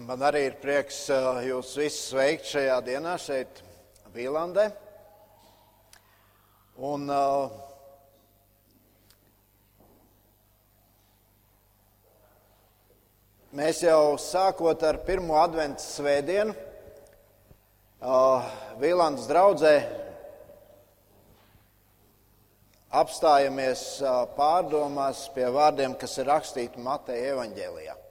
Man arī ir prieks uh, jūs visus sveikt šajā dienā šeit, Vīlandē. Un, uh, mēs jau sākot ar pirmo adventu svētdienu, uh, Vīlandes draudzē apstājamies uh, pārdomās pie vārdiem, kas ir rakstīti Mateja evaņģēlijā.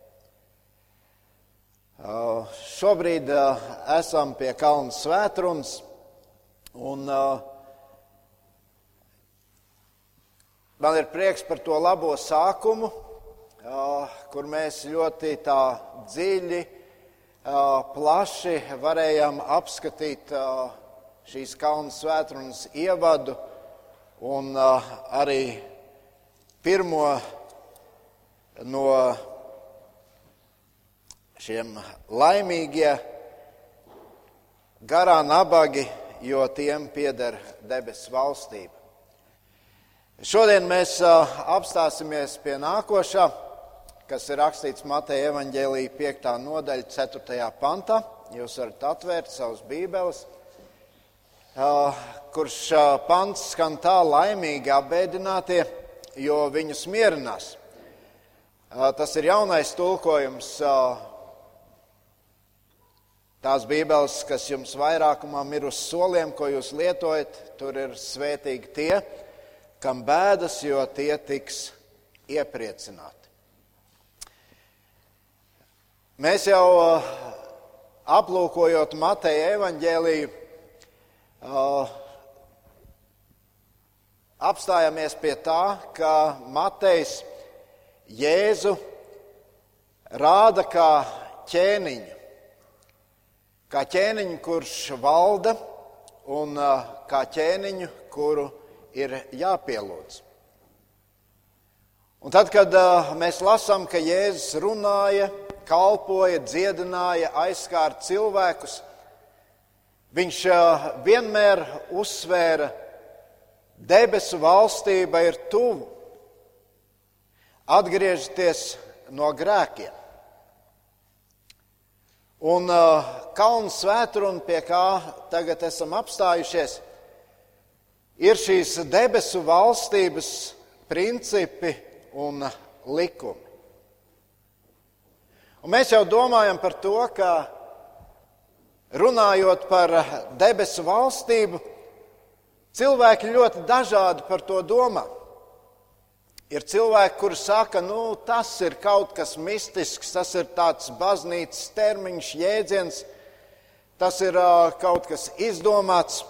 Uh, šobrīd uh, esam pie Kalnu svētrunas, un uh, man ir prieks par to labo sākumu, kur mēs ļoti tā dziļi, plaši varējām apskatīt šīs Kalnu svētrunas ievadu un arī pirmo no šiem laimīgie garā nabagi, jo tiem pieder debesu valstība. Šodien mēs apstāsimies pie nākošā, kas ir rakstīts Mateja evaņģēlīja 5. nodaļa 4. pantā. Jūs varat atvērt savus bībeles, kurš pants skan tā laimīgi apbēdinātie, jo viņus mierinās. Tas ir jaunais tulkojums Tās bībeles, kas jums vairākumam ir uz soliem, ko jūs lietojat, tur ir svētīgi tie, kam bēdas, jo tie tiks iepriecināti. Mēs jau aplūkojot Mateja evaņģēliju, uh, apstājamies pie tā, ka Matejs Jēzu rāda kā ķēniņu kā ķēniņu, kurš valda, un kā ķēniņu, kuru ir jāpielūdz. Un tad, kad mēs lasām, ka Jēzus runāja, kalpoja, dziedināja, aizskāra cilvēkus, viņš vienmēr uzsvēra, debesu valstība ir tuvu. Atgriezties no grēkiem. Un uh, kalnu svētruna, pie kā tagad esam apstājušies, ir šīs debesu valstības principi un likumi. Un mēs jau domājam par to, ka runājot par debesu valstību, cilvēki ļoti dažādi par to domā. Ir cilvēki, kuri saka, nu, tas ir kaut kas mistisks, tas ir tāds baznīcas termiņš, jēdziens, tas ir kaut kas izdomāts.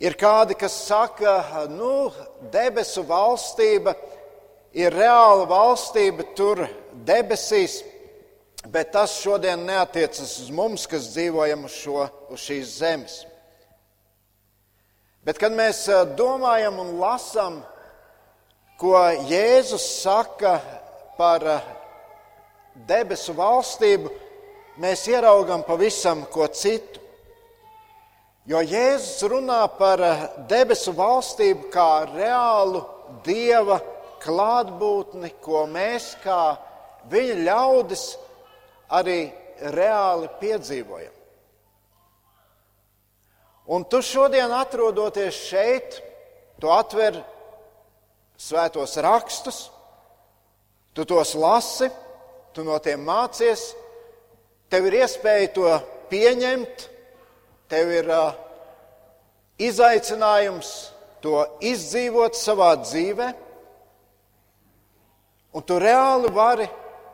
Ir kādi, kas saka, nu, debesu valstība ir reāla valstība tur debesīs, bet tas šodien neatiecas uz mums, kas dzīvojam uz, šo, uz šīs zemes. Bet, kad mēs domājam un lasām, ko Jēzus saka par debesu valstību, mēs ieraugam pavisam ko citu. Jo Jēzus runā par eh, debesu valstību kā reālu dieva klātbūtni, ko mēs kā viņa ļaudis arī reāli piedzīvojam. Un tu šodien, atrodoties šeit, tu atver svētos rakstus, tu tos lasi, tu no tiem mācies, tev ir iespēja to pieņemt, tev ir uh, izaicinājums to izdzīvot savā dzīvē, un tu reāli vari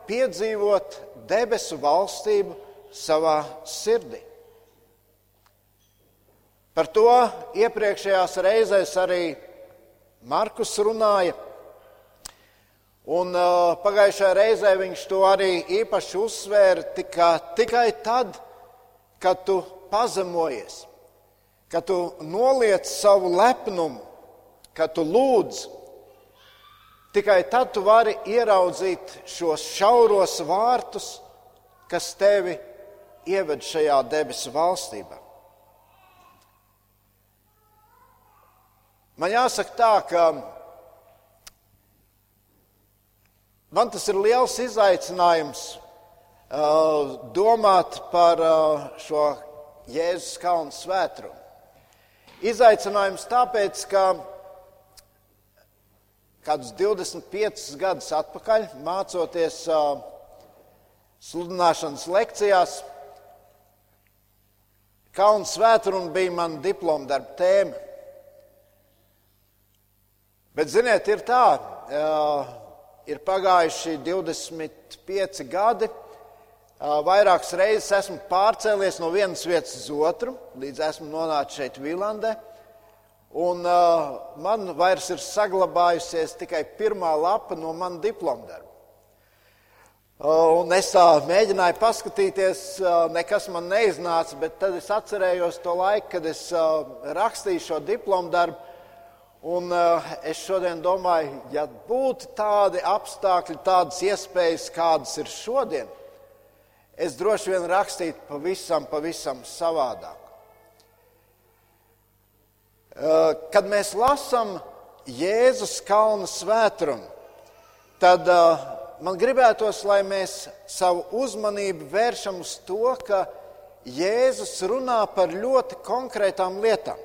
piedzīvot debesu valstību savā sirdī. Par to iepriekšējās reizēs arī Markus runāja. Un uh, pagājušajā reizē viņš to arī īpaši uzsvēra tika, tikai tad, kad tu pazemojies, kad tu noliec savu lepnumu, kad tu lūdz. Tikai tad tu vari ieraudzīt šos šauros vārtus, kas tevi ieved šajā debesu valstībā. Man jāsaka tā, ka man tas ir liels izaicinājums domāt par šo Jēzus kalnu svētrumu. Izaicinājums tāpēc, ka kādus 25 gadus atpakaļ, mācoties sludināšanas lekcijās, Kalnu svētkruna bija mana diploma darba tēma. Bet, ziniet, ir tā, ir pagājuši 25 gadi. Vairākas reizes esmu pārcēlies no vienas vietas uz otru, līdz esmu nonācis šeit, Vīlandē. Un uh, man vairs ir saglabājusies tikai pirmā lapa no manas diploma darba. Un es tā mēģināju paskatīties, nekas man neiznāca, bet tad es atcerējos to laiku, kad es rakstīju šo diplomu darbu. Un es šodien domāju, ja būtu tādi apstākļi, tādas iespējas, kādas ir šodien, es droši vien rakstītu pavisam, pavisam savādāk. Kad mēs lasām Jēzus kalnu svētrumu, tad man gribētos, lai mēs savu uzmanību vēršam uz to, ka Jēzus runā par ļoti konkrētām lietām.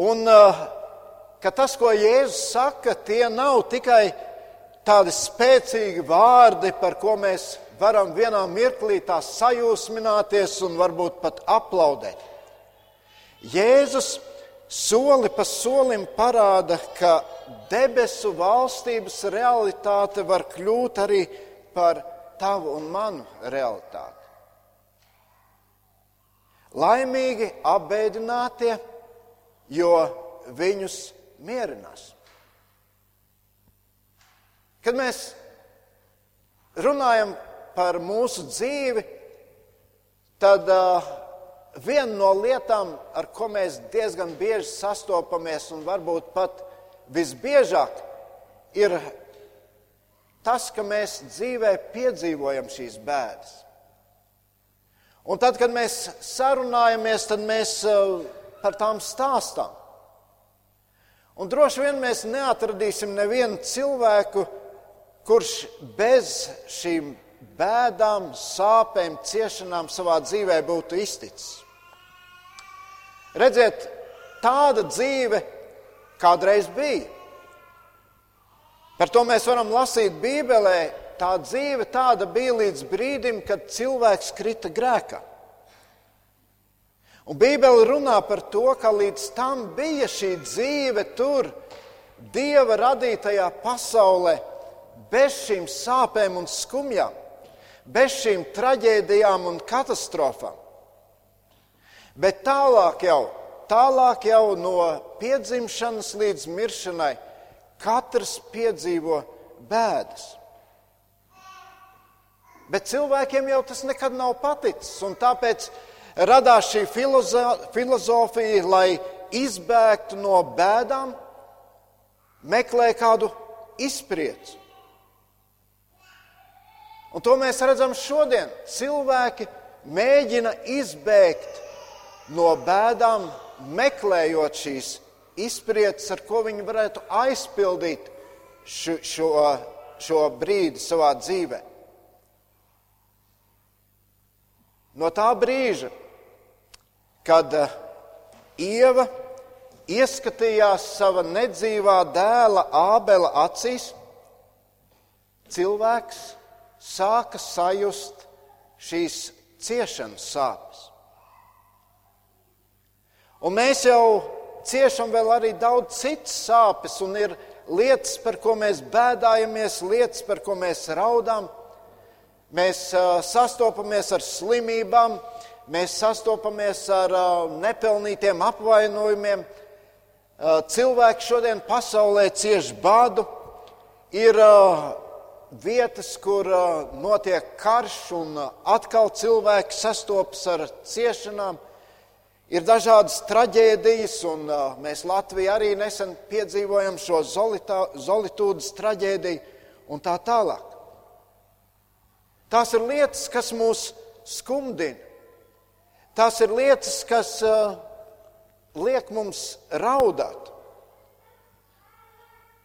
Un uh, ka tas, ko Jēzus saka, tie nav tikai tādi spēcīgi vārdi, par ko mēs varam vienā mirklī tā sajūsmināties un varbūt pat aplaudēt. Jēzus soli pa solim parāda, ka debesu valstības realitāte var kļūt arī par tavu un manu realitāti. Laimīgi apbēdinātie, jo viņus mierinās. Kad mēs runājam par mūsu dzīvi, tad uh, viena no lietām, ar ko mēs diezgan bieži sastopamies, un varbūt pat visbiežāk ir tas, ka mēs dzīvē piedzīvojam šīs bēdas. Un tad, kad mēs sarunājamies, tad mēs uh, par tām stāstām. Un droši vien mēs neatradīsim nevienu cilvēku, kurš bez šīm bēdām, sāpēm, ciešanām savā dzīvē būtu izticis. Redziet, tāda dzīve kādreiz bija. Par to mēs varam lasīt Bībelē. Tā dzīve tāda bija līdz brīdim, kad cilvēks krita grēkā. Un Bībele runā par to, ka līdz tam bija šī dzīve tur, Dieva radītajā pasaulē, bez šīm sāpēm un skumjām, bez šīm traģēdijām un katastrofām. Bet tālāk jau Tālāk jau no piedzimšanas līdz miršanai katrs piedzīvo bēdas. Bet cilvēkiem jau tas nekad nav paticis, un tāpēc radās šī filozofija, lai izbēgtu no bēdām, meklē kādu izprieci. Un to mēs redzam šodien. Cilvēki mēģina izbēgt no bēdām, meklējot šīs izpratnes, ar ko viņi varētu aizpildīt šo, šo, šo brīdi savā dzīvē. No tā brīža, kad eh, Ieva ieskatījās savā nedzīvā dēla Ābela acīs, cilvēks sāka sajust šīs ciešanas sāpes. Un mēs jau ciešam vēl arī daudz citas sāpes, un ir lietas, par ko mēs bēdājamies, lietas, par ko mēs raudām. Mēs uh, sastopamies ar slimībām, mēs sastopamies ar nepelnītiem apvainojumiem. Cilvēki šodien pasaulē cieš badu. Ir vietas, kur notiek karš, un atkal cilvēki sastopas ar ciešanām. Ir dažādas traģēdijas, un mēs Latvijā arī nesen piedzīvojam šo zolitā, zolitūdas traģēdiju un tā tālāk. Tās ir lietas, kas mūs skumdina. Tās ir lietas, kas uh, liek mums raudāt.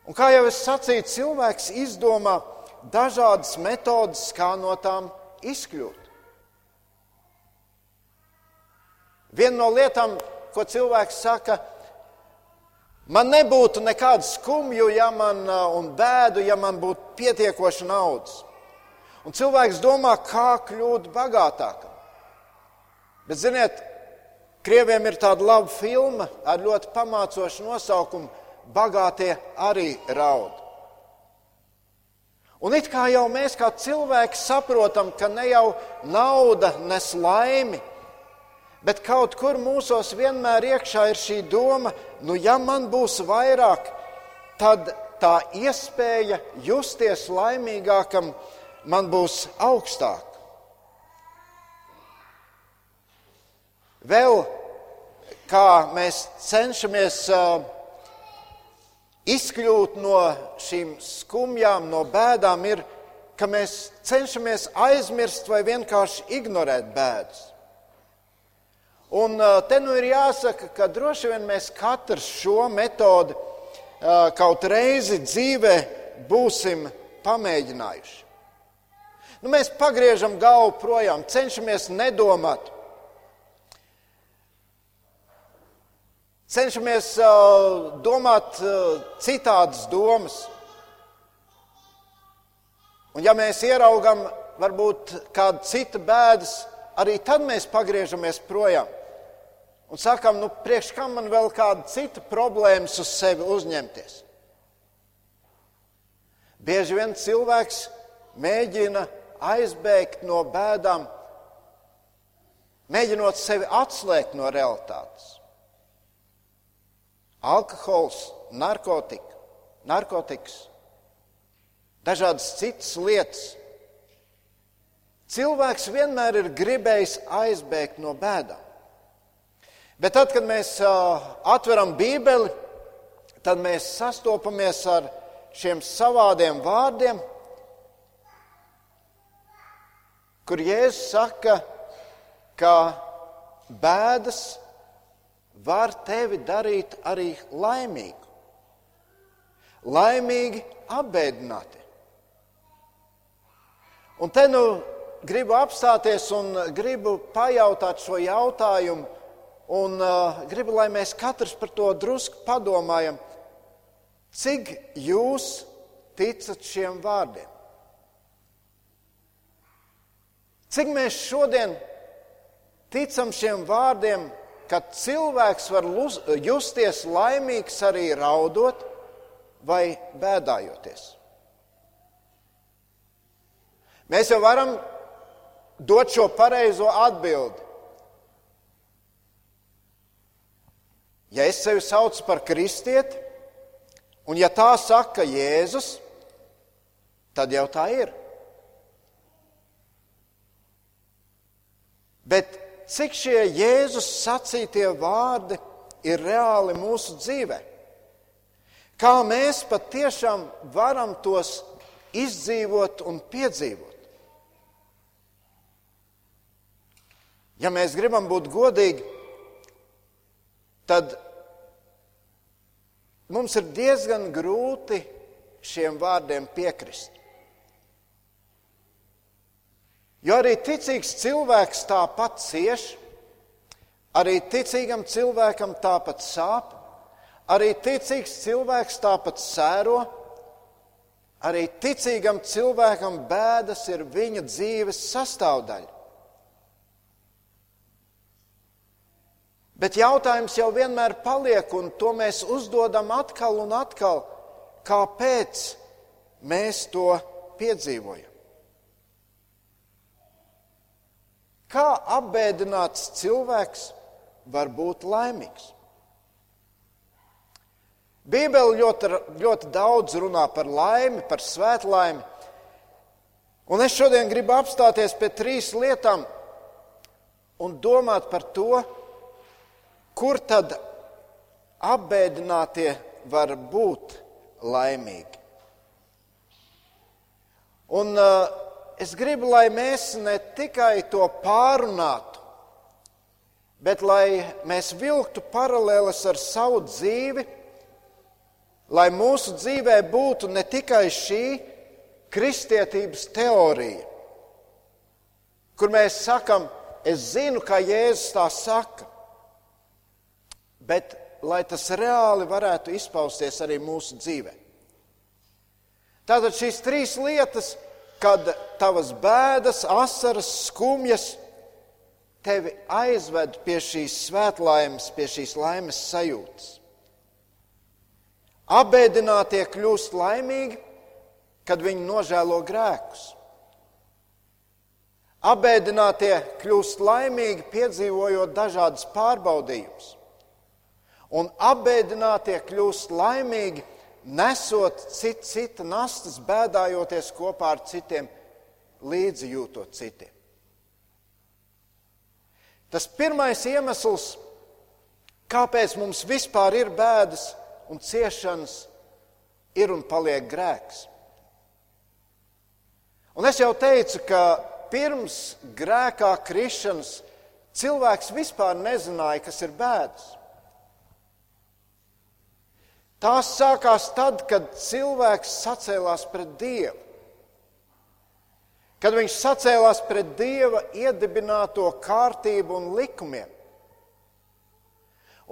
Un kā jau es sacīju, cilvēks izdomā dažādas metodas, kā no tām izkļūt. Viena no lietām, ko cilvēks saka, man nebūtu nekādu skumju ja man, un bēdu, ja man būtu pietiekoši naudas. Un cilvēks domā, kā kļūt bagātākam. Bet, ziniet, Krieviem ir tāda laba filma ar ļoti pamācošu nosaukumu Bagātie arī raud. Un it kā jau mēs kā cilvēki saprotam, ka ne jau nauda nes laimi, bet kaut kur mūsos vienmēr iekšā ir šī doma, nu ja man būs vairāk, tad tā iespēja justies laimīgākam man būs augstāka. Vēl kā mēs cenšamies izkļūt no šīm skumjām, no bēdām, ir, ka mēs cenšamies aizmirst vai vienkārši ignorēt bēdas. Un te nu ir jāsaka, ka droši vien mēs katrs šo metodi kaut reizi dzīvē būsim pamēģinājuši. Nu, mēs pagriežam galvu projām, cenšamies nedomāt. Cenšamies uh, domāt uh, citādas domas. Un ja mēs ieraugam varbūt kādu citu bēdas, arī tad mēs pagriežamies projām un sakām, nu, priekš kam man vēl kāda cita problēmas uz sevi uzņemties. Bieži vien cilvēks mēģina aizbēgt no bēdām, mēģinot sevi atslēgt no realitātes alkohols, narkotika, narkotikas, dažādas citas lietas. Cilvēks vienmēr ir gribējis aizbēgt no bēdām. Bet tad, kad mēs atveram Bībeli, tad mēs sastopamies ar šiem savādiem vārdiem, kur Jēzus saka, ka bēdas var tevi darīt arī laimīgu. Laimīgi apbēdināti. Un te nu gribu apstāties un gribu pajautāt šo jautājumu, un uh, gribu, lai mēs katrs par to drusku padomājam, cik jūs ticat šiem vārdiem. Cik mēs šodien ticam šiem vārdiem, ka cilvēks var justies laimīgs arī raudot vai bēdājoties. Mēs jau varam dot šo pareizo atbildi. Ja es sevi saucu par kristieti, un ja tā saka Jēzus, tad jau tā ir. Bet cik šie Jēzus sacītie vārdi ir reāli mūsu dzīvē. Kā mēs patiešām varam tos izdzīvot un piedzīvot. Ja mēs gribam būt godīgi, tad mums ir diezgan grūti šiem vārdiem piekrist. Jo arī ticīgs cilvēks tāpat cieš, arī ticīgam cilvēkam tāpat sāp, arī ticīgs cilvēks tāpat sēro, arī ticīgam cilvēkam bēdas ir viņa dzīves sastāvdaļa. Bet jautājums jau vienmēr paliek, un to mēs uzdodam atkal un atkal, kāpēc mēs to piedzīvojam. Kā apbēdināts cilvēks var būt laimīgs? Bībele ļoti, ļoti daudz runā par laimi, par svētlaimi. Un es šodien gribu apstāties pie trīs lietām un domāt par to, kur tad apbēdinātie var būt laimīgi. Un uh, es gribu, lai mēs ne tikai to pārunātu, bet lai mēs vilktu paralēles ar savu dzīvi, lai mūsu dzīvē būtu ne tikai šī, kristietības teorija, kur mēs sakam, es zinu, kā Jēzus tā saka, bet lai tas reāli varētu izpausties arī mūsu dzīvē. Tātad šīs trīs lietas, kad tavas bēdas, asaras, skumjas tevi aizved pie šīs svētlaimes, pie šīs laimes sajūtas. Abēdinātie kļūst laimīgi, kad viņi nožēlo grēkus. Abēdinātie kļūst laimīgi, piedzīvojot dažādas pārbaudījumus. Un abēdinātie kļūst laimīgi, nesot cit, cita nastas, bēdājoties kopā ar citiem, līdzi jūtot citiem. Tas pirmais iemesls, kāpēc mums vispār ir bēdas un ciešanas, ir un paliek grēks. Un es jau teicu, ka pirms grēkā krišanas cilvēks vispār nezināja, kas ir bēdas. Tās sākās tad, kad cilvēks sacēlās pret Dievu. Kad viņš sacēlās pret Dieva iedibināto kārtību un likumiem.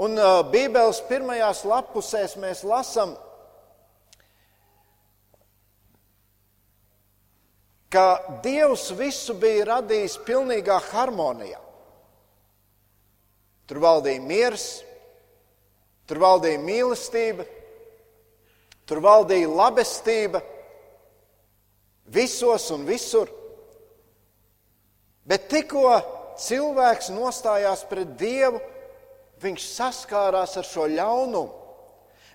Un uh, Bībeles pirmajās lapusēs mēs lasām, ka Dievs visu bija radījis pilnīgā harmonijā. Tur valdīja miers, Tur valdīja mīlestība, tur valdīja labestība visos un visur. Bet tikko cilvēks nostājās pret Dievu, viņš saskārās ar šo ļaunumu,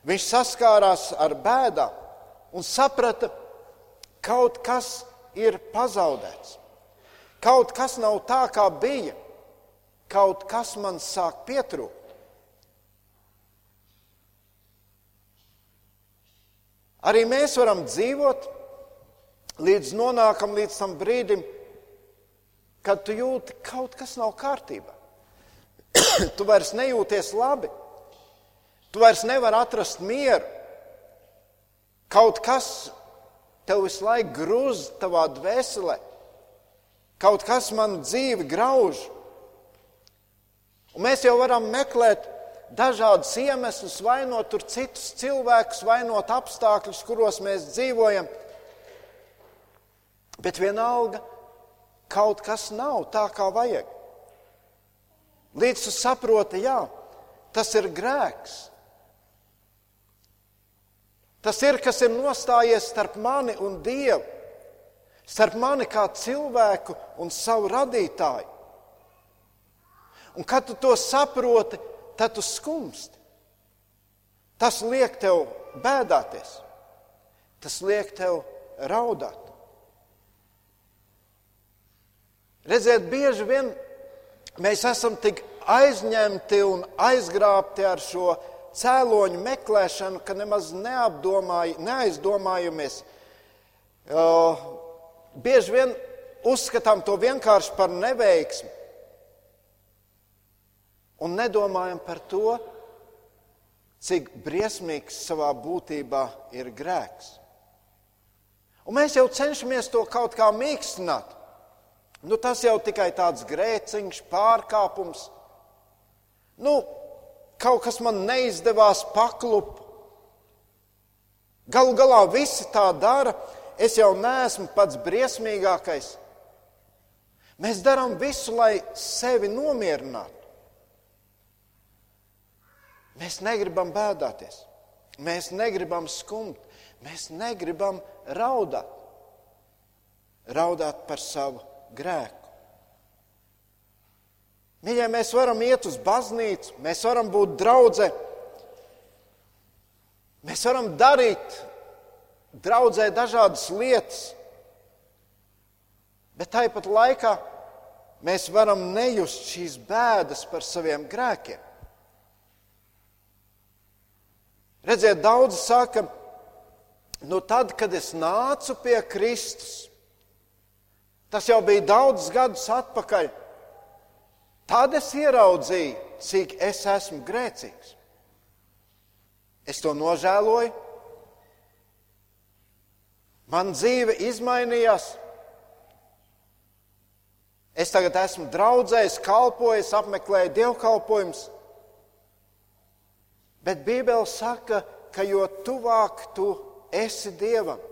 viņš saskārās ar bēdām un saprata, ka kaut kas ir pazaudēts. Kaut kas nav tā, kā bija, kaut kas man sāk pietrūkt. Arī mēs varam dzīvot, līdz nonākam līdz tam brīdim, kad tu jūti, ka kaut kas nav kārtībā. tu vairs nejūties labi, tu vairs nevari atrast mieru. Kaut kas tev visu laiku grūz tavā dvēselē, kaut kas man dzīvi grauž. Un mēs jau varam meklēt dažādus iemeslus, vainot tur citus cilvēkus, vainot apstākļus, kuros mēs dzīvojam. Bet vienalga kaut kas nav tā, kā vajag. Līdz tu saproti, jā, tas ir grēks. Tas ir, kas ir nostājies starp mani un Dievu, starp mani kā cilvēku un savu radītāju. Un kad tu to saproti, tad tu skumsti. Tas liek tev bēdāties, tas liek tev raudāt. Redziet, bieži vien mēs esam tik aizņemti un aizgrābti ar šo cēloņu meklēšanu, ka nemaz neaizdomājamies. Uh, bieži vien uzskatām to vienkārši par neveiksmi un nedomājam par to, cik briesmīgs savā būtībā ir grēks. Un mēs jau cenšamies to kaut kā mīkstināt. Nu, tas jau tikai tāds grēciņš, pārkāpums. Nu, kaut kas man neizdevās paklupt. Galu galā visi tā dara. Es jau neesmu pats briesmīgākais. Mēs darām visu, lai sevi nomierinātu. Mēs negribam bēdāties, mēs negribam skumt, mēs negribam raudāt, raudāt par savu grēku. Mīļie, mēs varam iet uz baznīcu, mēs varam būt draudzē, mēs varam darīt draudzē dažādas lietas, bet tāpat laikā mēs varam nejust šīs bēdas par saviem grēkiem. Redziet, daudzi saka, nu tad, kad es nācu pie Kristus, tas jau bija daudzus gadus atpakaļ, tad es ieraudzīju, cik es esmu grēcīgs. Es to nožēloju, Man dzīve izmainījās. Es tagad esmu draudzējis, kalpojis, apmeklēju dievkalpojumus. Bet Bībele saka, ka jo tuvāk tu esi Dievam,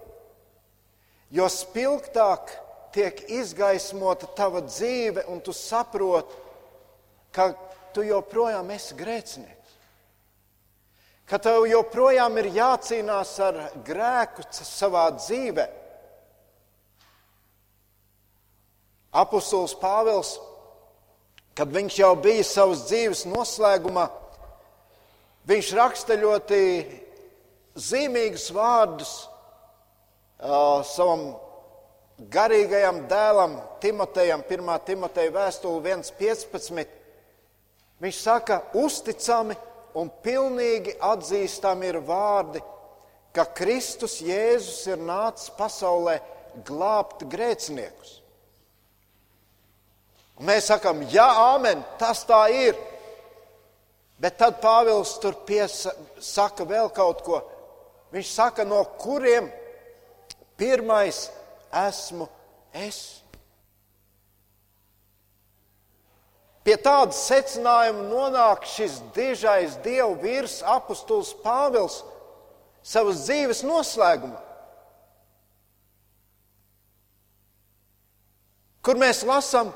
jo spilgtāk tiek izgaismota tava dzīve, un tu saproti, ka tu joprojām esi grēcinieks. Ka tev joprojām ir jācīnās ar grēku savā dzīvē. Apostols Pāvils, kad viņš jau bija savas dzīves noslēgumā, viņš raksta ļoti zīmīgus vārdus uh, savam garīgajam dēlam, Timotejam, 1. Timoteja vēstule 1.15. Viņš saka, uzticami un pilnīgi atzīstami ir vārdi, ka Kristus Jēzus ir nācis pasaulē glābt grēciniekus. Un mēs sakām, jā, amen, tas tā ir. Bet tad Pāvils tur piesaka vēl kaut ko. Viņš saka, no kuriem pirmais esmu es. Pie tāda secinājuma nonāk šis dižais dievu vīrs, apustulis Pāvils, savas dzīves noslēgumā. Kur mēs lasām,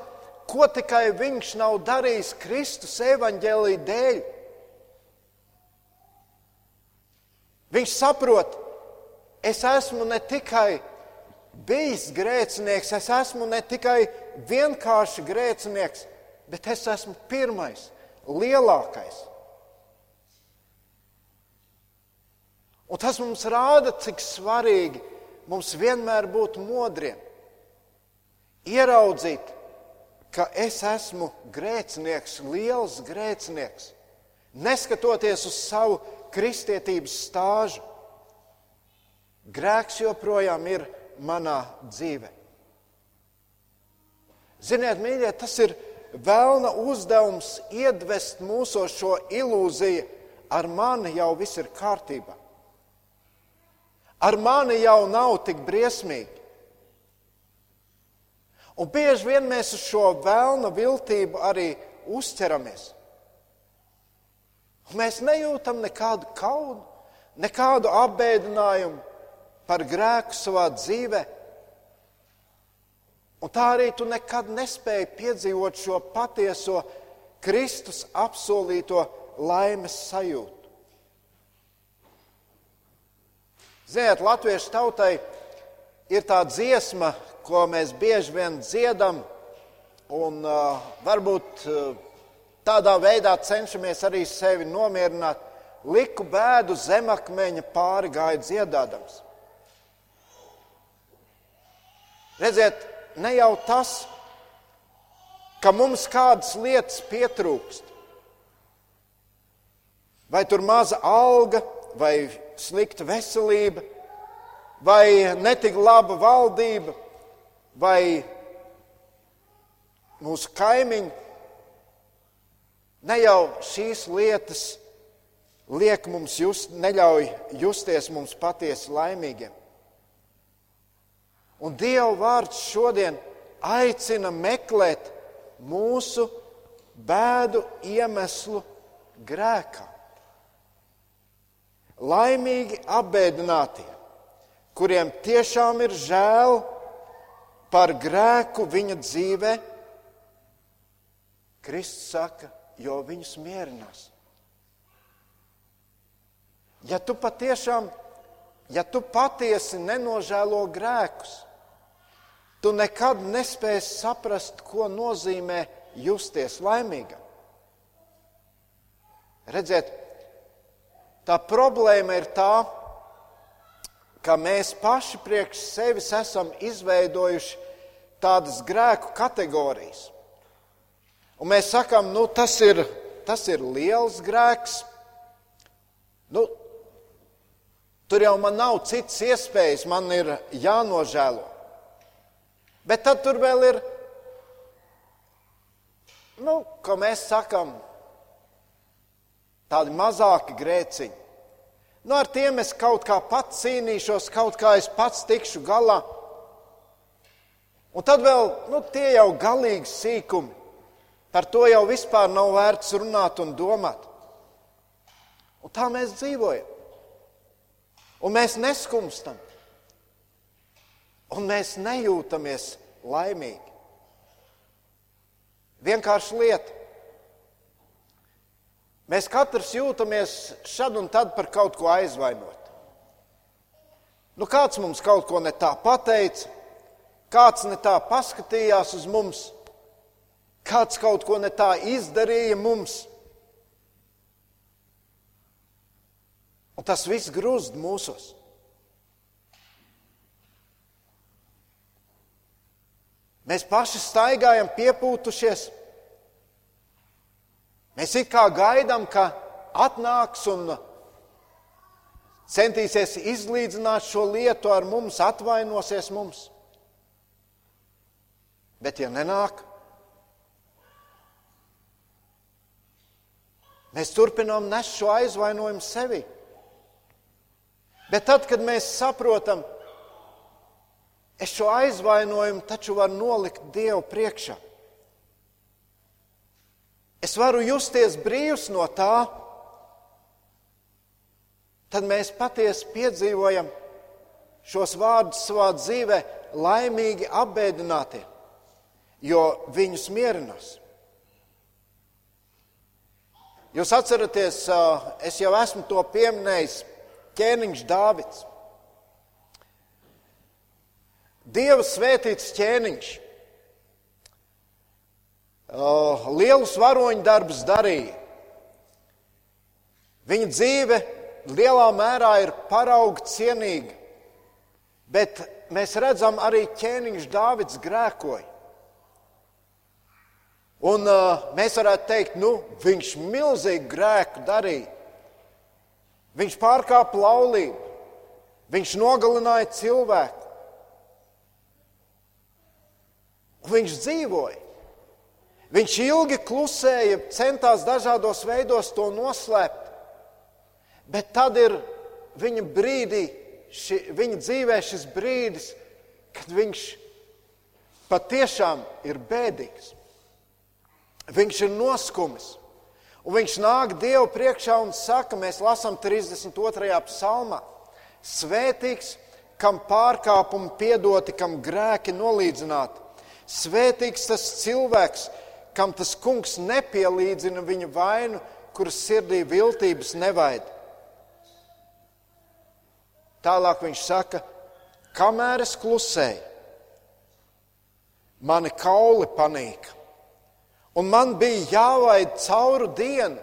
ko tikai viņš nav darījis Kristus evaņģēlī dēļ. Viņš saprot, es esmu ne tikai bijis grēcinieks, es esmu ne tikai vienkārši grēcinieks, bet es esmu pirmais, lielākais. Un tas mums rāda, cik svarīgi mums vienmēr būt modriem, ieraudzīt, ka es esmu grēcinieks, liels grēcinieks, neskatoties uz savu kristietības stāžu. Grēks joprojām ir manā dzīvē. Ziniet, mīļie, tas ir vēlna uzdevums iedvest mūsu šo ilūziju, ar mani jau viss ir kārtībā. Ar mani jau nav tik briesmīgi. Un bieži vien mēs uz šo vēlna viltību arī uzķeramies. Mēs nejūtam nekādu kaudu, nekādu apbēdinājumu par grēku savā dzīvē. Un tā arī tu nekad nespēji piedzīvot šo patieso Kristus apsolīto laimes sajūtu. Ziniet, latviešu tautai ir tā dziesma, ko mēs bieži vien dziedam, un uh, varbūt uh, tādā veidā cenšamies arī sevi nomierināt. Liku bēdu zemakmeņa pāri gāja dziedādams. Redziet, ne jau tas, ka mums kādas lietas pietrūkst, vai tur maza alga, vai slikta veselība, vai netik laba valdība, vai mūsu kaimiņi. Ne jau šīs lietas liek mums just, neļauj justies mums patiesi laimīgiem. Un Dieva vārds šodien aicina meklēt mūsu bēdu iemeslu grēkā. Laimīgi apbēdinātie, kuriem tiešām ir žēl par grēku viņa dzīvē, Kristus saka, jo viņus mierinās. Ja tu patiešām, ja tu patiesi nenožēlo grēkus, tu nekad nespēsi saprast, ko nozīmē justies laimīgam. Redziet, tā problēma ir tā, ka mēs paši priekš sevis esam izveidojuši tādas grēku kategorijas. Un mēs sakām, nu, tas ir, tas ir liels grēks. Nu, tur jau man nav citas iespējas, man ir jānožēlo. Bet tad tur vēl ir, nu, ko mēs sakām, tādi mazāki grēciņi. Nu, ar tiem es kaut kā pats cīnīšos, kaut kā es pats tikšu galā. Un tad vēl nu, tie jau galīgi sīkumi. Par to jau vispār nav vērts runāt un domāt. Un tā mēs dzīvojam. Un mēs neskumstam. Un mēs nejūtamies laimīgi. Vienkārši lieta. Mēs katrs jūtamies šad un tad par kaut ko aizvainot. Nu, kāds mums kaut ko ne tā pateica, kāds ne tā paskatījās uz mums, kāds kaut ko ne tā izdarīja mums. Un tas viss grūst mūsos. Mēs paši staigājam piepūtušies. Mēs it kā gaidām, ka atnāks un centīsies izlīdzināt šo lietu ar mums, atvainosies mums. Bet, ja nenāk, mēs turpinām nest šo aizvainojumu sevi. Bet tad, kad mēs saprotam, es šo aizvainojumu taču varu nolikt Dievu priekšā. Es varu justies brīvs no tā, tad mēs patiesi piedzīvojam šos vārdus savā dzīvē, laimīgi apbēdinātie, jo viņus mierinās. Jūs atceraties, es jau esmu to pieminējis, ķēniņš Dāvids. Dieva svētīts ķēniņš. Lielus varoņu darbus darīja. Viņa dzīve lielā mērā ir parauga cienīga, bet mēs redzam, arī ķēniņš Dāvids grēkoja. Un uh, mēs varētu teikt, nu, viņš milzīgu grēku darīja. Viņš pārkāpa laulību, viņš nogalināja cilvēku. Viņš dzīvoja. Viņš ilgi klusēja, centās dažādos veidos to noslēpt. Bet tad ir viņa brīdī, ši, viņa dzīvē šis brīdis, kad viņš patiešām ir bēdīgs. Viņš ir noskumis. Un viņš nāk Dievu priekšā un saka, mēs lasām 32. psalmā, Svētīgs, kam pārkāpumi piedoti, kam grēki nolīdzināti. Svētīgs tas cilvēks, kam tas kungs nepielīdzina viņa vainu, kuras sirdī viltības nevaid. Tālāk viņš saka, kamēr es klusēju, mani kauli panīka Un man bija jāvaid cauru dienu,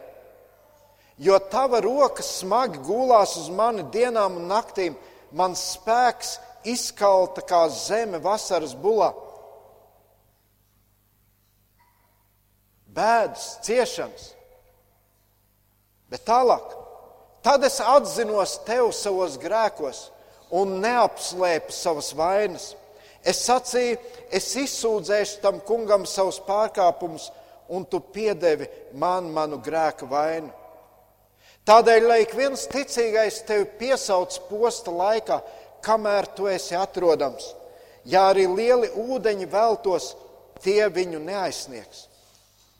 jo tava roka smagi gulās uz mani dienām un naktīm. Mans spēks izkalta kā zeme vasaras bulā. Bēdas, ciešanas. Bet tālāk, tad es atzinos tev savos grēkos un neapslēpu savas vainas. Es sacīju, es izsūdzēšu tam kungam savus pārkāpumus, un tu piedevi man manu grēku vainu. Tādēļ, lai ik viens ticīgais tevi piesauc posta laikā, kamēr tu esi atrodams, ja arī lieli ūdeņi veltos, tie viņu neaizsniegs.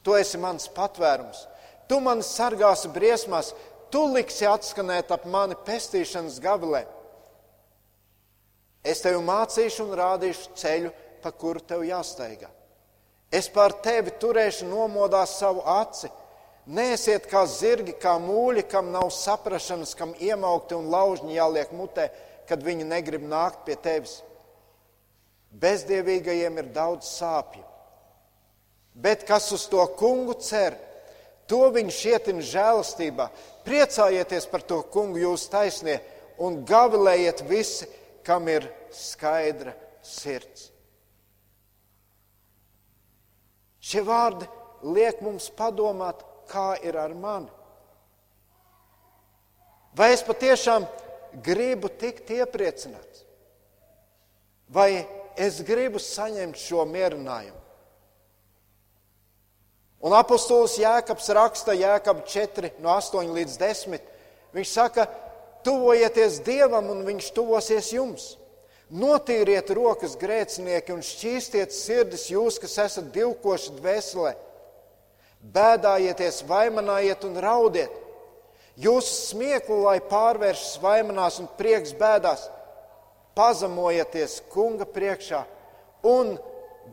Tu esi mans patvērums, tu mani sargāsi briesmās, tu liksi atskanēt ap mani pestīšanas gabalē. Es tevi mācīšu un rādīšu ceļu, pa kuru tev jāsteigā. Es pār tevi turēšu nomodā savu aci. Nēsiet kā zirgi, kā mūļi, kam nav saprašanas, kam iemaukti un laužņi jāliek mutē, kad viņi negrib nākt pie tevis. Bezdievīgajiem ir daudz sāpju. Bet kas uz to kungu cer, to viņš ietin žēlastībā. Priecājieties par to kungu jūs taisnie un gavilējiet visi, kam ir skaidra sirds. Šie vārdi liek mums padomāt, kā ir ar mani. Vai es patiešām gribu tikt iepriecināts? Vai es gribu saņemt šo mierinājumu? Un apostols Jēkabs raksta Jēkab 4, no 8 līdz 10. Viņš saka, Tuvojieties Dievam, un Viņš tuvosies jums. Notīriet rokas grēcinieki un šķīstiet sirdis jūs, kas esat divkoši dvēselē. Bēdājieties, vaimanājiet un raudiet. Jūsu smieklu, lai pārvēršas vaimanās un prieks bēdās, pazemojieties kunga priekšā, un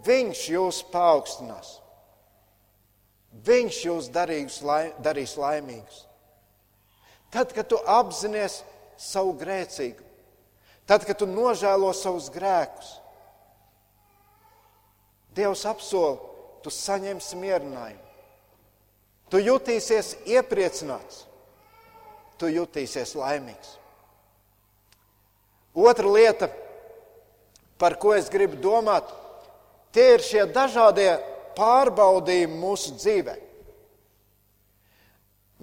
viņš jūs paaugstinās. Viņš jūs darīs, lai, darīs laimīgus. Tad, kad tu apzinājies savu grēcību, tad, kad tu nožēlo savus grēkus, Dievs apsola, tu saņemsi mierinājumu. Tu jutīsies iepriecināts, tu jutīsies laimīgs. Otra lieta, par ko es gribu domāt, tie ir šie dažādie pārbaudījumi mūsu dzīvēm.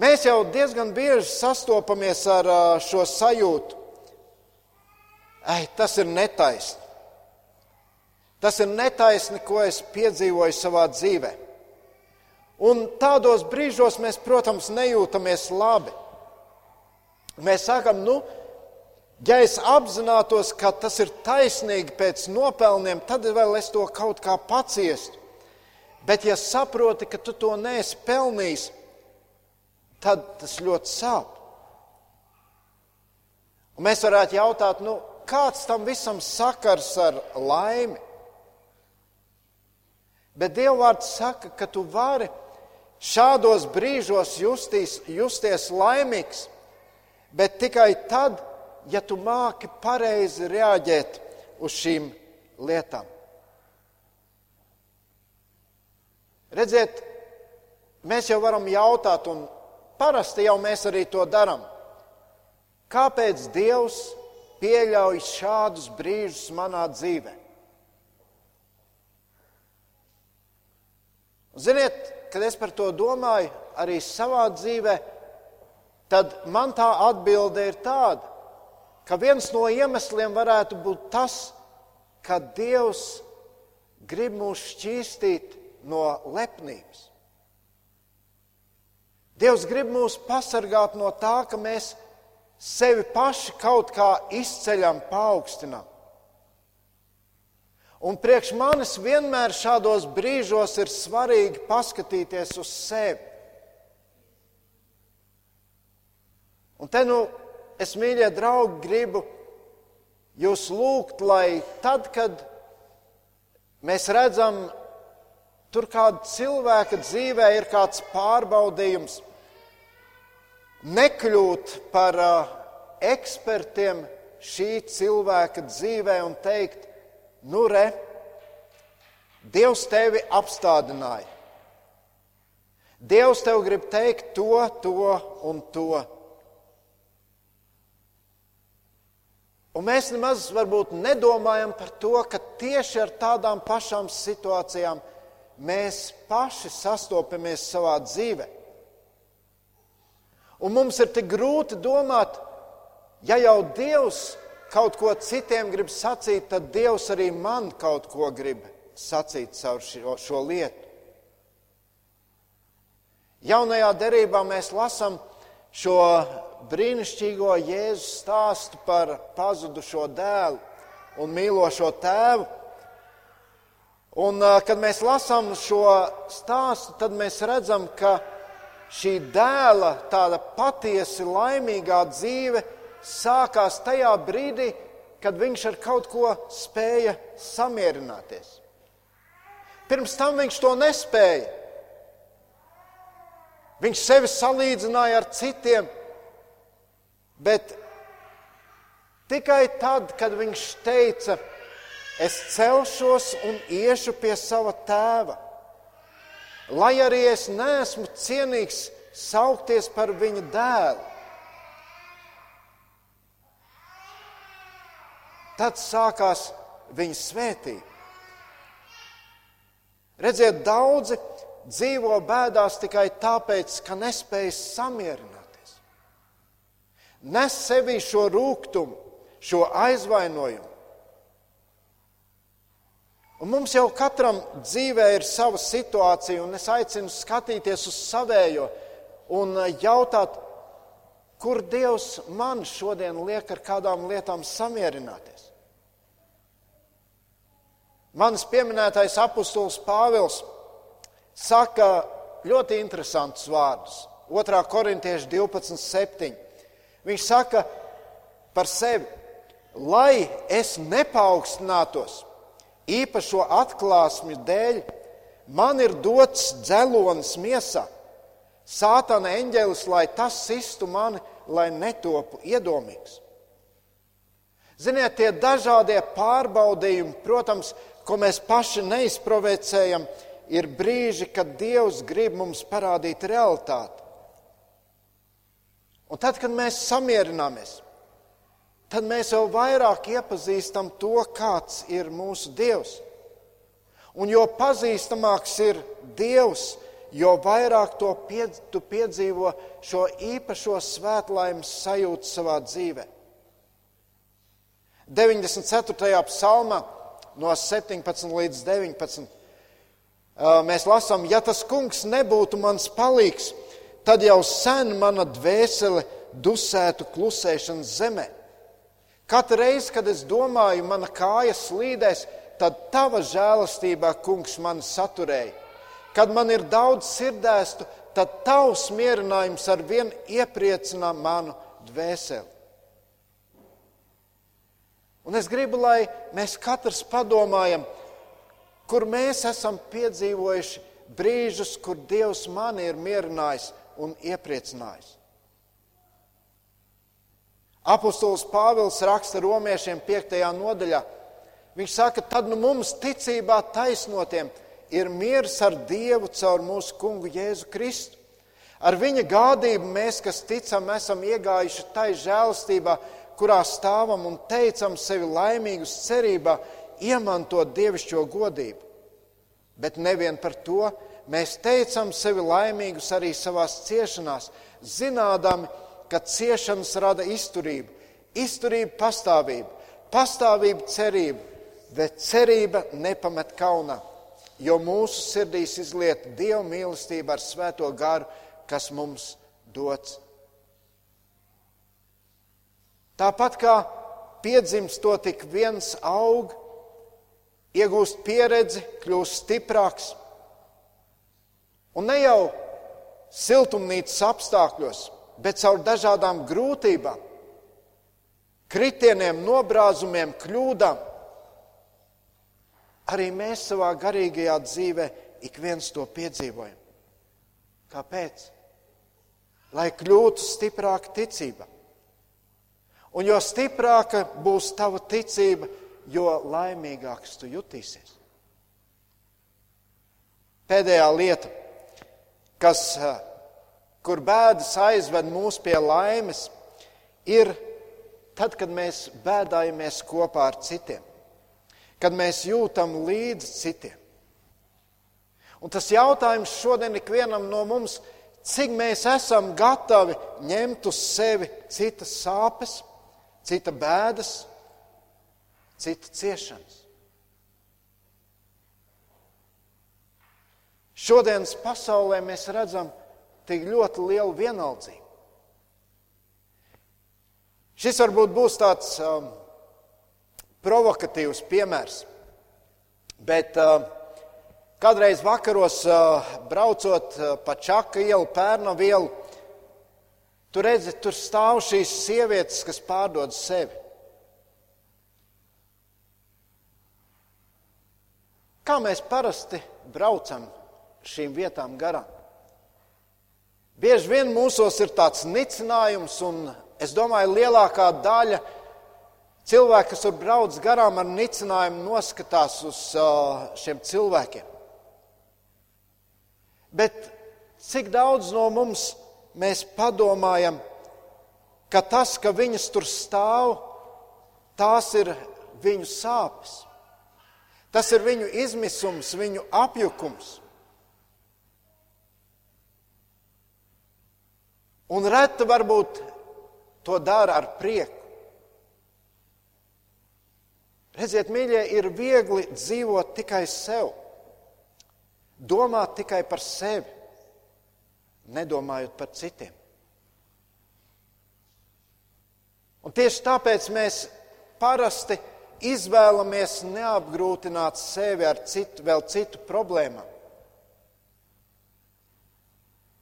Mēs jau diezgan bieži sastopamies ar šo sajūtu. Ai, tas ir netaisni. Tas ir netaisni, ko es piedzīvoju savā dzīvē. Un tādos brīžos mēs, protams, nejūtamies labi. Mēs sakām, nu, ja es apzinātos, ka tas ir taisnīgi pēc nopelniem, tad vēl es to kaut kā paciestu. Bet, ja saproti, ka tu to neesi pelnījis, tad tas ļoti sāp. Un mēs varētu jautāt, nu, kāds tam visam sakars ar laimi? Bet Dievvvārds saka, ka tu vari šādos brīžos justīs, justies laimīgs, bet tikai tad, ja tu māki pareizi reaģēt uz šīm lietām. Redziet, mēs jau varam jautāt, un Parasti jau mēs arī to darām. Kāpēc Dievs pieļauj šādus brīžus manā dzīvē? Ziniet, kad es par to domāju, arī savā dzīvē, tad man tā atbilde ir tāda, ka viens no iemesliem varētu būt tas, ka Dievs grib mūs šķīstīt no lepnības. Dievs grib mūs pasargāt no tā, ka mēs sevi paši kaut kā izceļam, paaugstinām. Un priekš manis vienmēr šādos brīžos ir svarīgi paskatīties uz sevi. Un te nu es, mīļie draugi, gribu jūs lūgt, lai tad, kad mēs redzam, tur kāda cilvēka dzīvē ir kāds pārbaudījums, nekļūt par uh, ekspertiem šī cilvēka dzīvē un teikt, nu, re, Dievs tevi apstādināja. Dievs tev grib teikt to, to un to. Un mēs nemaz varbūt nedomājam par to, ka tieši ar tādām pašām situācijām mēs paši sastopamies savā dzīvēm. Un mums ir tik grūti domāt, ja jau Dievs kaut ko citiem grib sacīt, tad Dievs arī man kaut ko grib sacīt caur šo, šo lietu. Jaunajā derībā mēs lasām šo brīnišķīgo Jēzus stāstu par pazudušo dēlu un mīlošo tēvu. Un, kad mēs lasām šo stāstu, tad mēs redzam, ka šī dēla tāda patiesi laimīgā dzīve sākās tajā brīdī, kad viņš ar kaut ko spēja samierināties. Pirms tam viņš to nespēja. Viņš sevi salīdzināja ar citiem, bet tikai tad, kad viņš teica, es celšos un iešu pie sava tēva lai arī es neesmu cienīgs saukties par viņa dēlu. Tad sākās viņa svētība. Redziet, daudzi dzīvo bēdās tikai tāpēc, ka nespēj samierināties. Nes sevī šo rūkumu, šo aizvainojumu. Un mums jau katram dzīvē ir sava situācija, un es aicinu skatīties uz savējo un jautāt, kur Dievs man šodien liek ar kādām lietām samierināties. Mans pieminētais apustulis Pāvils saka ļoti interesantus vārdus. 2. korintieši 12.7. Viņš saka par sevi, lai es nepaukstinātos īpašo atklāsmi dēļ, man ir dots dzelonis miesā, sātana eņģelis, lai tas sistu mani, lai netopu iedomīgs. Ziniet, tie dažādie pārbaudījumi, protams, ko mēs paši neizprovocējam, ir brīži, kad Dievs grib mums parādīt realitāti. Un tad, kad mēs samierināmies, tad mēs jau vairāk iepazīstam to, kāds ir mūsu Dievs. Un jo pazīstamāks ir Dievs, jo vairāk to piedz, tu piedzīvo šo īpašo svētlaimes sajūtu savā dzīvē. 94. psalmā no 17 līdz 19. Mēs lasām, ja tas kungs nebūtu mans palīgs, tad jau sen mana dvēsele dusētu klusēšanas zemē. Katru reizi, kad es domāju, mana kāja slīdēs, tad tava žēlastībā, kungs, mani saturēja. Kad man ir daudz sirdēstu, tad tavs mierinājums ar vien iepriecina manu dvēseli. Un es gribu, lai mēs katrs padomājam, kur mēs esam piedzīvojuši brīžus, kur Dievs mani ir mierinājis un iepriecinājis. Apostols Pāvils raksta romiešiem 5. nodaļā. Viņš saka, tad nu mums ticībā taisnotiem ir miers ar Dievu caur mūsu kungu Jēzu Kristu. Ar viņa gādību mēs, kas ticam, esam iegājuši tai žēlstībā, kurā stāvam un teicam sevi laimīgus cerībā, iemantot dievišķo godību. Bet nevien par to mēs teicam sevi laimīgus arī savās ciešanās, zinādami, ka ciešanas rada izturību, izturība pastāvību, pastāvība cerību, bet cerība nepamet kaunā, jo mūsu sirdīs izliet Dieva mīlestība ar svēto garu, kas mums dots. Tāpat kā piedzimstot, tik viens aug, iegūst pieredzi, kļūst stiprāks. Un ne jau siltumnīcas apstākļos, bet caur dažādām grūtībām, kritieniem, nobrāzumiem, kļūdām. Arī mēs savā garīgajā dzīvē ik viens to piedzīvojam. Kāpēc? Lai kļūtu stiprāka ticība. Un jo stiprāka būs tava ticība, jo laimīgāks tu jutīsies. Pēdējā lieta, kas kur bēdas aizved mūs pie laimes, ir tad, kad mēs bēdājamies kopā ar citiem, kad mēs jūtam līdzi citiem. Un tas jautājums šodien ikvienam no mums, cik mēs esam gatavi ņemt uz sevi citas sāpes, cita bēdas, cita ciešanas. Šodienas pasaulē mēs redzam, ka tik ļoti lielu vienaldzību. Šis varbūt būs tāds um, provokatīvs piemērs, bet uh, kādreiz vakaros uh, braucot uh, pa Čaka ielu, Pērna ielu, tur redzi, tur stāv šīs sievietes, kas pārdod sevi. Kā mēs parasti braucam šīm vietām garām? Bieži vien mūsos ir tāds nicinājums, un es domāju, lielākā daļa cilvēku, kas tur brauc garām ar nicinājumu, noskatās uz šiem cilvēkiem. Bet cik daudz no mums mēs padomājam, ka tas, ka viņas tur stāv, tās ir viņu sāpes. Tas ir viņu izmisums, viņu apjukums. Un reti varbūt to dara ar prieku. Redziet, mīļie, ir viegli dzīvot tikai sev, domāt tikai par sevi, nedomājot par citiem. Un tieši tāpēc mēs parasti izvēlamies neapgrūtināt sevi ar citu, vēl citu problēmu.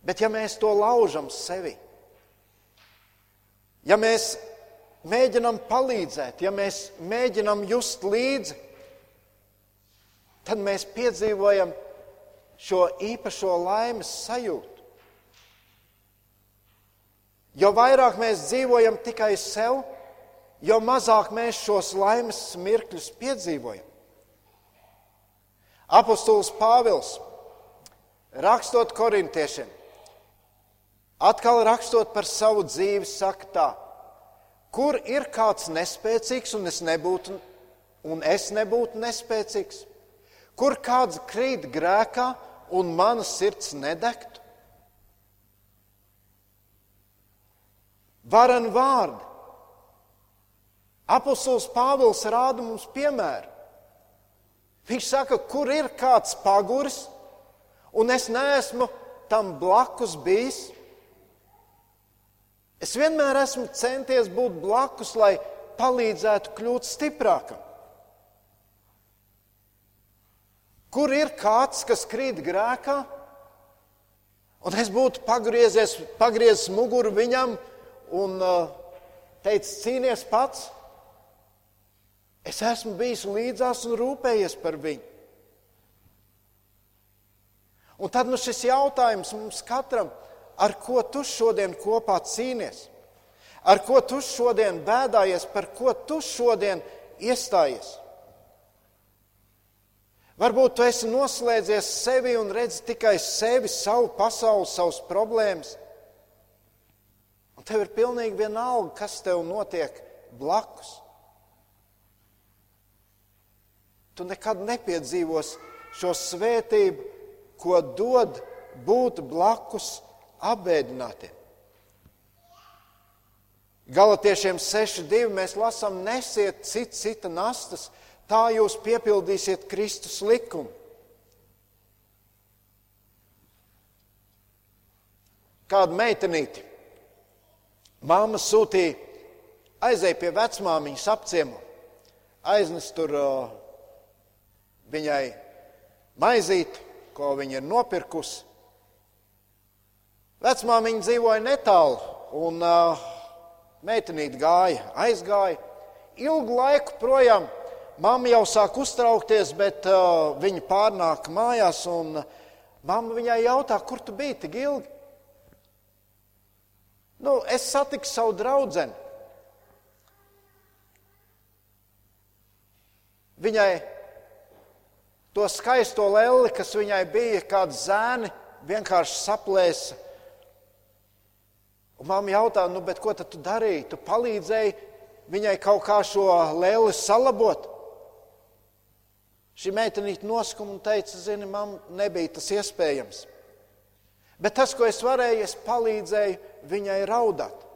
Bet ja mēs to laužam sevi, ja mēs mēģinam palīdzēt, ja mēs mēģinam just līdzi, tad mēs piedzīvojam šo īpašo laimes sajūtu. Jo vairāk mēs dzīvojam tikai sev, jo mazāk mēs šos laimes mirkļus piedzīvojam. Apostols Pāvils, rakstot korintiešiem, atkal rakstot par savu dzīvi, saka tā, kur ir kāds nespēcīgs un es nebūtu, un es nebūtu nespēcīgs, kur kāds krīt grēkā un mana sirds nedegtu. Varan vārdi. Apostols Pāvils rāda mums piemēru. Viņš saka, kur ir kāds paguris, un es neesmu tam blakus bijis. Es vienmēr esmu centies būt blakus, lai palīdzētu kļūt stiprākam. Kur ir kāds, kas krīt grēkā, un es būtu pagriezies, pagriezis muguru viņam un uh, teicis, cīnies pats? Es esmu bijis līdzās un rūpējies par viņu. Un tad nu šis jautājums mums katram, ar ko tu šodien kopā cīnies, ar ko tu šodien bēdājies, par ko tu šodien iestājies. Varbūt tu esi noslēdzies sevi un redzi tikai sevi, savu pasauli, savas problēmas. Un tev ir pilnīgi vienalga, kas tev notiek blakus. Tu nekad nepiedzīvos šo svētību, ko dod būt blakus apbēdinātiem. Galatiešiem 6.2 mēs lasām, nesiet cit, cita nastas, tā jūs piepildīsiet Kristus likumu. Kādu meitenīti māma sūtīja, aizēja pie vecmāmiņas apciemu, aiznes tur uh, viņai maizīt, ko viņa ir nopirkusi. Vecmāmiņa dzīvoja netālu, un uh, meitenīte gāja, aizgāja. Ilgu laiku projām mamma jau sāk uztraukties, bet uh, viņa pārnāk mājās, un mamma viņai jautā, kur tu biji tik ilgi? Nu, es satiku savu draugu. Viņai To skaisto lelli, kas viņai bija, kāda zēni, vienkārši saplēsa. Un mamma jautā, nu, ko tu darīji? Tu palīdzēji viņai kaut kā šo lēli salabot. Šī meitenīte noskuma un teica, zini, man nebija tas iespējams. Bet tas, ko es varēju, es palīdzēju viņai raudāt.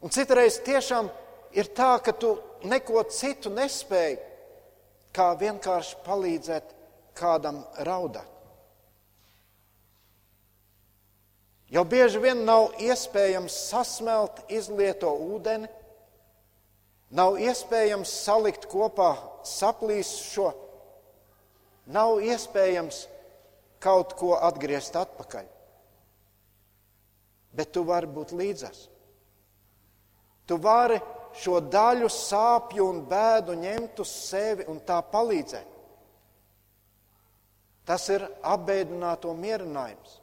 Un citreiz tiešām ir tā, ka tu neko citu nespēji, kā vienkārši palīdzēt kādam raudāt. Jau bieži vien nav iespējams sasmelt izlieto ūdeni, nav iespējams salikt kopā saplīsušo, nav iespējams kaut ko atgriezt atpakaļ. Bet tu vari būt līdzās. Tu vari šo daļu sāpju un bēdu ņemt uz sevi un tā palīdzēt. Tas ir apbēdināto mierinājums,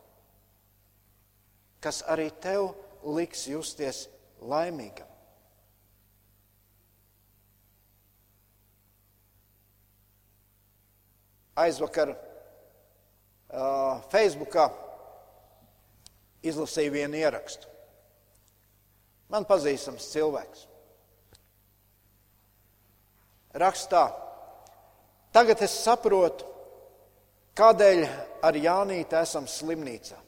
kas arī tev liks justies laimīgam. Aizvakar uh, Facebookā izlasīju vienu ierakstu. Man pazīstams cilvēks rakstā. Tagad es saprotu, kādēļ ar Jānīti esam slimnīcā.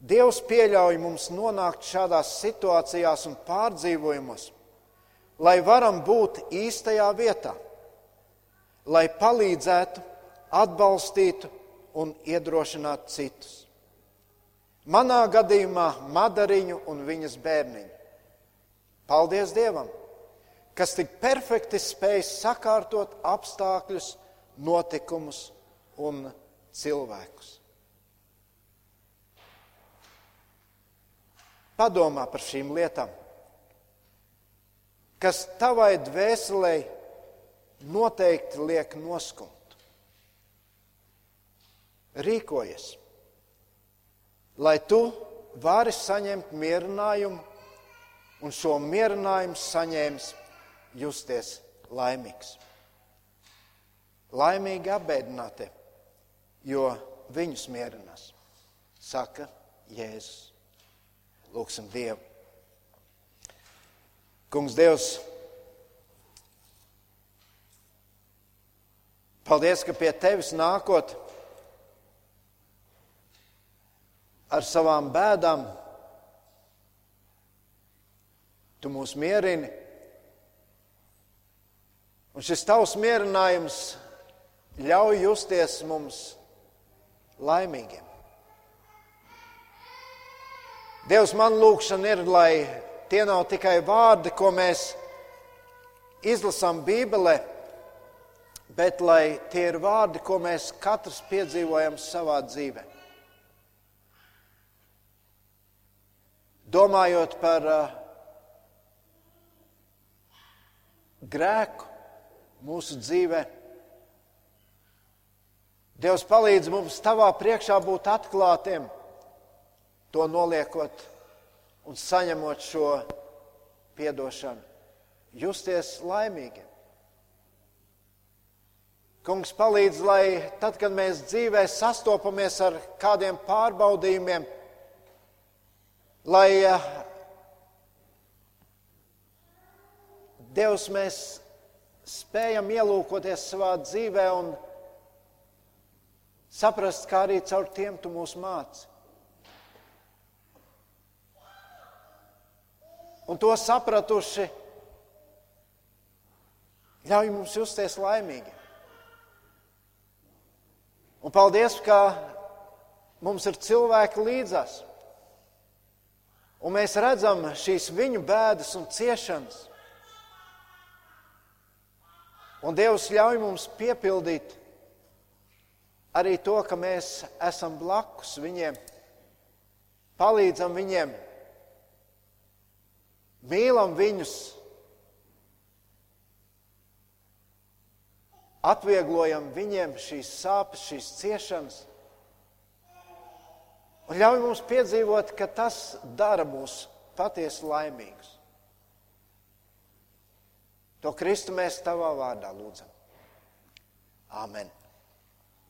Dievs pieļauj mums nonākt šādās situācijās un pārdzīvojumos, lai varam būt īstajā vietā, lai palīdzētu, atbalstītu un iedrošinātu citus. Manā gadījumā Madariņu un viņas bērniņu. Paldies Dievam, kas tik perfekti spēj sakārtot apstākļus, notikumus un cilvēkus. Padomā par šīm lietām, kas tavai dvēselē noteikti liek noskumt. Rīkojies, lai tu vari saņemt mierinājumu un šo mierinājumu saņēmis justies laimīgs. Laimīgi apbēdināti, jo viņus mierinās, saka Jēzus. Lūksim Dievu. Kungs, Dievs, paldies, ka pie Tevis nākot ar savām bēdām, Tu mūs mierini. Un šis tavs mierinājums ļauj justies mums laimīgiem. Dievs, man lūkšana ir, lai tie nav tikai vārdi, ko mēs izlasām Bībelē, bet lai tie ir vārdi, ko mēs katrs piedzīvojam savā dzīvē. Domājot par uh, grēku mūsu dzīvē. Dievs palīdz mums tavā priekšā būt atklātiem, to noliekot un saņemot šo piedošanu, justies laimīgiem. Kungs palīdz, lai tad, kad mēs dzīvē sastopamies ar kādiem pārbaudījumiem, lai Dievs, mēs spējam ielūkoties savā dzīvē un saprast, kā arī caur tiem tu mūs māci. Un to sapratuši, ļauj mums justies laimīgi. Un paldies, ka mums ir cilvēki līdzās. Un mēs redzam šīs viņu bēdas un ciešanas. Un Dievs ļauj mums piepildīt arī to, ka mēs esam blakus viņiem, palīdzam viņiem, mīlam viņus, atvieglojam viņiem šīs sāpes, šīs ciešanas. Un ļauj mums piedzīvot, ka tas dara mūs patiesi laimīgus. To Kristu mēs tavā vārdā lūdzam. Āmen!